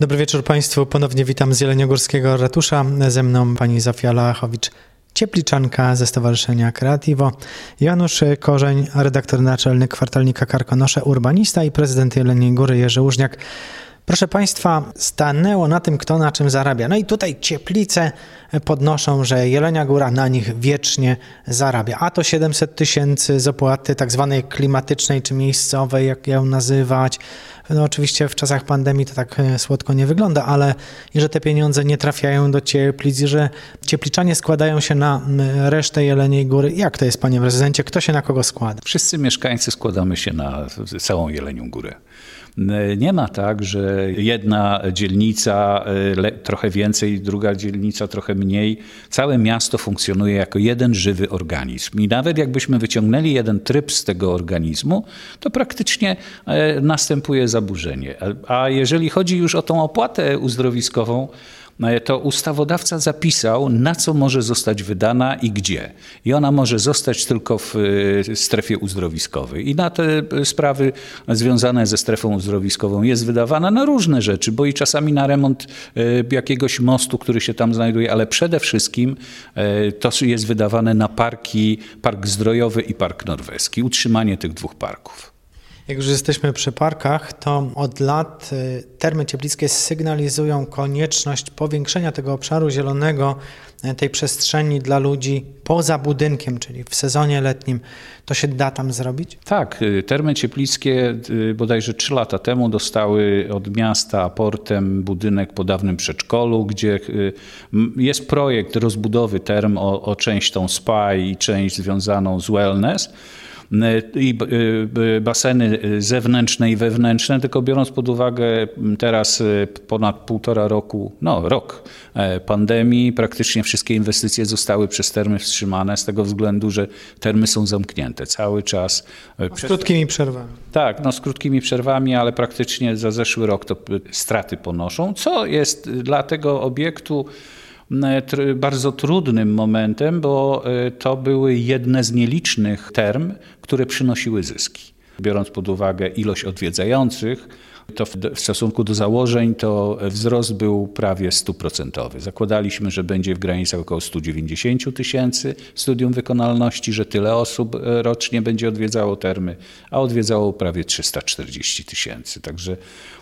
Dobry wieczór Państwu. Ponownie witam z Jeleniogórskiego Ratusza. Ze mną pani Zofia Lachowicz, ciepliczanka ze Stowarzyszenia Kreativo, Janusz Korzeń, redaktor naczelny kwartalnika Karkonosze, urbanista i prezydent Jeleniej Góry Jerzy Łużniak. Proszę Państwa, stanęło na tym, kto na czym zarabia. No i tutaj cieplice podnoszą, że Jelenia Góra na nich wiecznie zarabia. A to 700 tysięcy z opłaty tak zwanej klimatycznej czy miejscowej, jak ją nazywać. No oczywiście w czasach pandemii to tak e, słodko nie wygląda, ale i że te pieniądze nie trafiają do cieplic, i że ciepliczanie składają się na resztę Jeleniej Góry. Jak to jest, panie prezydencie? Kto się na kogo składa? Wszyscy mieszkańcy składamy się na całą Jelenią Górę. Nie ma tak, że jedna dzielnica e, trochę więcej, druga dzielnica trochę mniej. Całe miasto funkcjonuje jako jeden żywy organizm. I nawet jakbyśmy wyciągnęli jeden tryb z tego organizmu, to praktycznie e, następuje zaburzenie. A jeżeli chodzi już o tą opłatę uzdrowiskową, to ustawodawca zapisał, na co może zostać wydana i gdzie. I ona może zostać tylko w e, strefie uzdrowiskowej. I na te sprawy związane ze strefą uzdrowiskową jest wydawana na różne rzeczy, bo i czasami na remont e, jakiegoś mostu, który się tam znajduje, ale przede wszystkim to jest wydawane na parki, park zdrojowy i park norweski, utrzymanie tych dwóch parków. Jak już jesteśmy przy parkach, to od lat y, termy cieplickie sygnalizują konieczność powiększenia tego obszaru zielonego, y, tej przestrzeni dla ludzi poza budynkiem, czyli w sezonie letnim. To się da tam zrobić? Tak, y, termy cieplickie bodajże trzy lata temu dostały od miasta portem budynek po dawnym przedszkolu, gdzie jest projekt rozbudowy term o, o część tą spa i część związaną z wellness i y, baseny zewnętrzne i wewnętrzne, tylko biorąc pod uwagę teraz y, ponad półtora roku, no rok e, pandemii, praktycznie wszystkie inwestycje zostały przez termy wstrzymane z tego względu, że termy są zamknięte cały czas. E, z krótkimi przerwami. Tak, no z krótkimi przerwami, ale praktycznie za zeszły rok to straty ponoszą, co jest dla tego obiektu bardzo trudnym momentem, bo e, to były jedne z nielicznych term, które przynosiły zyski. Biorąc pod uwagę ilość odwiedzających, to w, stosunku do założeń to wzrost był prawie stuprocentowy. Zakładaliśmy, że będzie w granicach około 190 tysięcy studium wykonalności, że tyle osób e, rocznie będzie odwiedzało termy, a odwiedzało prawie 340 tysięcy. Także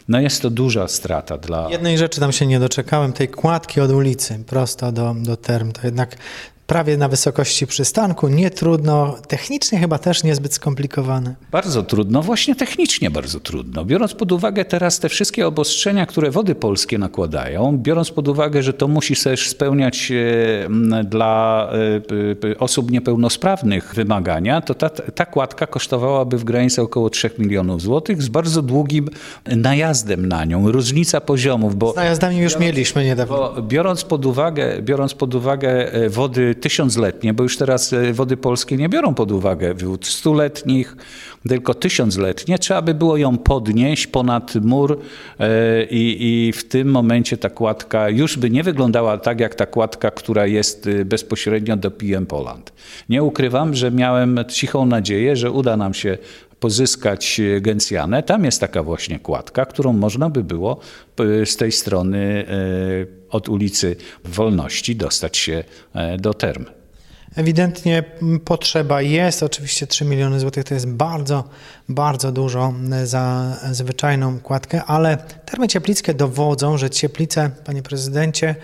no jest to duża strata dla... Jednej rzeczy tam się nie doczekałem, tej kładki od ulicy prosto do, do term. To jednak prawie na wysokości przystanku, nie trudno, technicznie chyba też niezbyt skomplikowane. Bardzo trudno, właśnie technicznie bardzo trudno. Biorąc pod uwagę teraz te wszystkie obostrzenia, które wody polskie nakładają, biorąc pod uwagę, że to musi też spełniać e, dla e, e, osób niepełnosprawnych wymagania, to ta, ta kładka kosztowałaby w granicy około 3 milionów złotych z bardzo długim najazdem na nią. Różnica poziomów, bo... Z najazdami już biorąc, mieliśmy niedawno. biorąc pod uwagę, biorąc pod uwagę wody tysiącletnie, bo już teraz e, wody polskie nie biorą pod uwagę wód stuletnich, tylko tysiącletnie, trzeba by było ją podnieść ponad mur e, i, i w tym momencie ta kładka już by nie wyglądała tak jak ta kładka, która jest e, bezpośrednio do PM Poland. Nie ukrywam, że miałem cichą nadzieję, że uda nam się pozyskać gencjanę. Tam jest taka właśnie kładka, którą można by było z tej strony od ulicy Wolności dostać się e, do term. Ewidentnie potrzeba jest, oczywiście 3 miliony złotych to jest bardzo, bardzo dużo za zwyczajną kładkę, ale termy cieplickie dowodzą, że cieplice, panie prezydencie,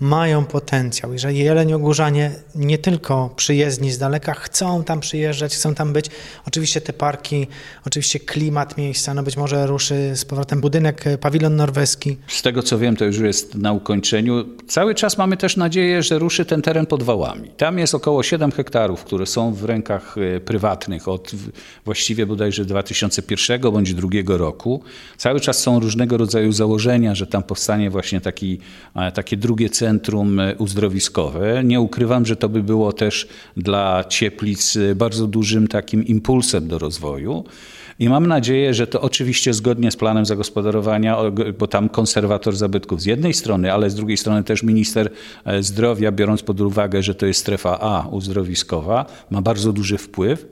mają potencjał i że jeleniogórzanie nie tylko przyjezdni z daleka chcą tam przyjeżdżać, chcą tam być. Oczywiście te parki, oczywiście klimat miejsca, no być może ruszy z powrotem budynek, e, pawilon norweski. Z tego co wiem, to już jest na ukończeniu. Cały czas mamy też nadzieję, że ruszy ten teren pod wałami. Tam jest około 7 hektarów, które są w rękach e, prywatnych od właściwie bodajże 2001 bądź 2002 roku. Cały czas są różnego rodzaju założenia, że tam powstanie właśnie taki, e, takie drugie centrum centrum uzdrowiskowe. Nie ukrywam, że to by było też dla Cieplic bardzo dużym takim impulsem do rozwoju. I mam nadzieję, że to oczywiście zgodnie z planem zagospodarowania, bo tam konserwator zabytków z jednej strony, ale z drugiej strony też minister e, zdrowia, biorąc pod uwagę, że to jest strefa A uzdrowiskowa, ma bardzo duży wpływ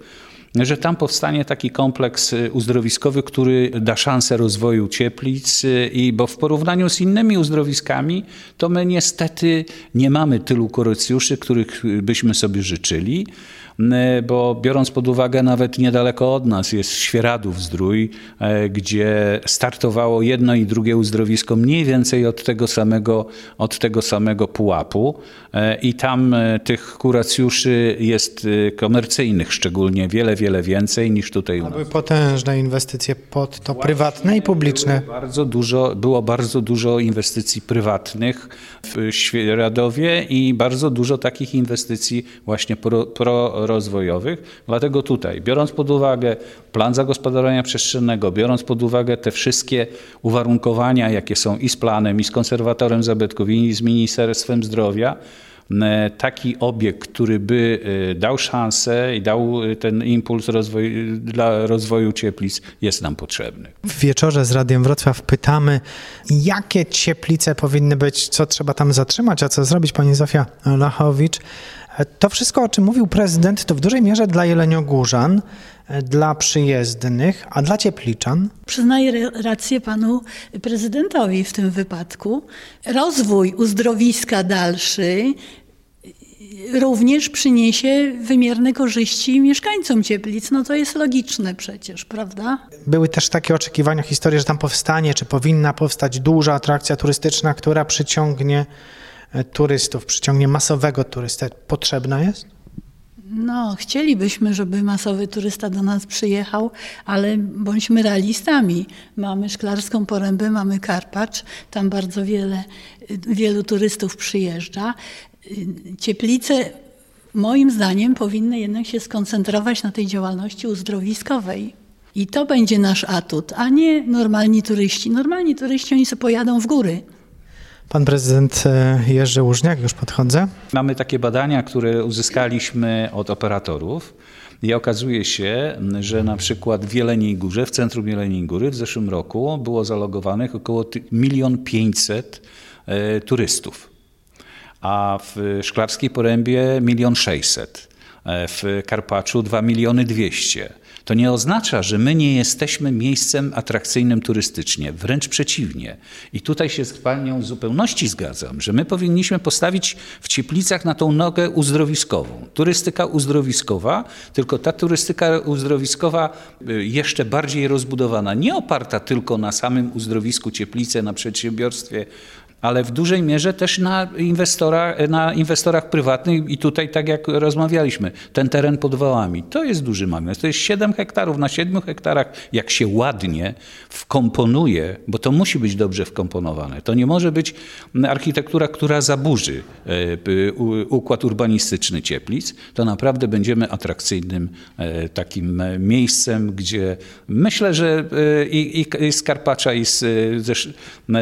że tam powstanie taki kompleks uzdrowiskowy, który da szansę rozwoju Cieplic i bo w porównaniu z innymi uzdrowiskami, to my niestety nie mamy tylu kurecjuszy, których byśmy sobie życzyli bo biorąc pod uwagę nawet niedaleko od nas jest Świeradów Zdrój, e, gdzie startowało jedno i drugie uzdrowisko mniej więcej od tego samego, od tego samego pułapu e, i tam e, tych kuracjuszy jest komercyjnych szczególnie wiele, wiele więcej niż tutaj u nas. Były potężne inwestycje pod to prywatne i publiczne. Bardzo dużo, było bardzo dużo inwestycji prywatnych w Świeradowie i bardzo dużo takich inwestycji właśnie pro, pro rozwojowych. Dlatego tutaj, biorąc pod uwagę plan zagospodarowania przestrzennego, biorąc pod uwagę te wszystkie uwarunkowania, jakie są i z planem, i z konserwatorem zabytków, i z Ministerstwem Zdrowia, taki obiekt, który by e, dał szansę i dał e, ten impuls dla rozwoju cieplic, jest nam potrzebny. W wieczorze z Radiem Wrocław pytamy, jakie cieplice powinny być, co trzeba tam zatrzymać, a co zrobić, pani Zofia Lachowicz. To wszystko, o czym mówił prezydent, to w dużej mierze dla jeleniogórzan, dla przyjezdnych, a dla ciepliczan? Przyznaję rację panu prezydentowi w tym wypadku. Rozwój uzdrowiska dalszy również przyniesie wymierne korzyści mieszkańcom Cieplic. No to jest logiczne przecież, prawda? Były też takie oczekiwania, historie, że tam powstanie, czy powinna powstać duża atrakcja turystyczna, która przyciągnie E, turystów, przyciągnie masowego turystę, potrzebna jest? No, chcielibyśmy, żeby masowy turysta do nas przyjechał, ale bądźmy realistami. Mamy Szklarską Porębę, mamy Karpacz, tam bardzo wiele, wielu turystów przyjeżdża. Cieplice moim zdaniem powinny jednak się skoncentrować na tej działalności uzdrowiskowej. I to będzie nasz atut, a nie normalni turyści. Normalni turyści, oni sobie pojadą w góry. Pan prezydent e, Jerzy Łużniak, już podchodzę. Mamy takie badania, które uzyskaliśmy od operatorów. I okazuje się, że na przykład w Jeleniej Górze, w centrum Jeleniej Góry w zeszłym roku było zalogowanych około 1 500 e, turystów, a w Szklarskiej Porębie 1 600 e, w Karpaczu 2 miliony 200 to nie oznacza, że my nie jesteśmy miejscem atrakcyjnym turystycznie. Wręcz przeciwnie. I tutaj się z Panią w zupełności zgadzam, że my powinniśmy postawić w Cieplicach na tą nogę uzdrowiskową. Turystyka uzdrowiskowa, tylko ta turystyka uzdrowiskowa y, jeszcze bardziej rozbudowana, nie oparta tylko na samym uzdrowisku Cieplice, na przedsiębiorstwie ale w dużej mierze też na, inwestora, na inwestorach prywatnych i tutaj tak jak rozmawialiśmy, ten teren pod wałami, to jest duży magnes, to jest 7 hektarów, na 7 hektarach jak się ładnie wkomponuje, bo to musi być dobrze wkomponowane, to nie może być architektura, która zaburzy e, układ urbanistyczny Cieplic, to naprawdę będziemy atrakcyjnym e, takim miejscem, gdzie myślę, że e, i, i z Karpacza i z, ze,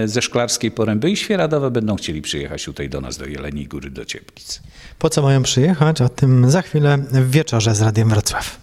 ze Szklarskiej Poręby i Świeradowe będą chcieli przyjechać tutaj do nas, do Jeleniej Góry, do Cieplic. Po co mają przyjechać? O tym za chwilę w wieczorze z Radiem Wrocław.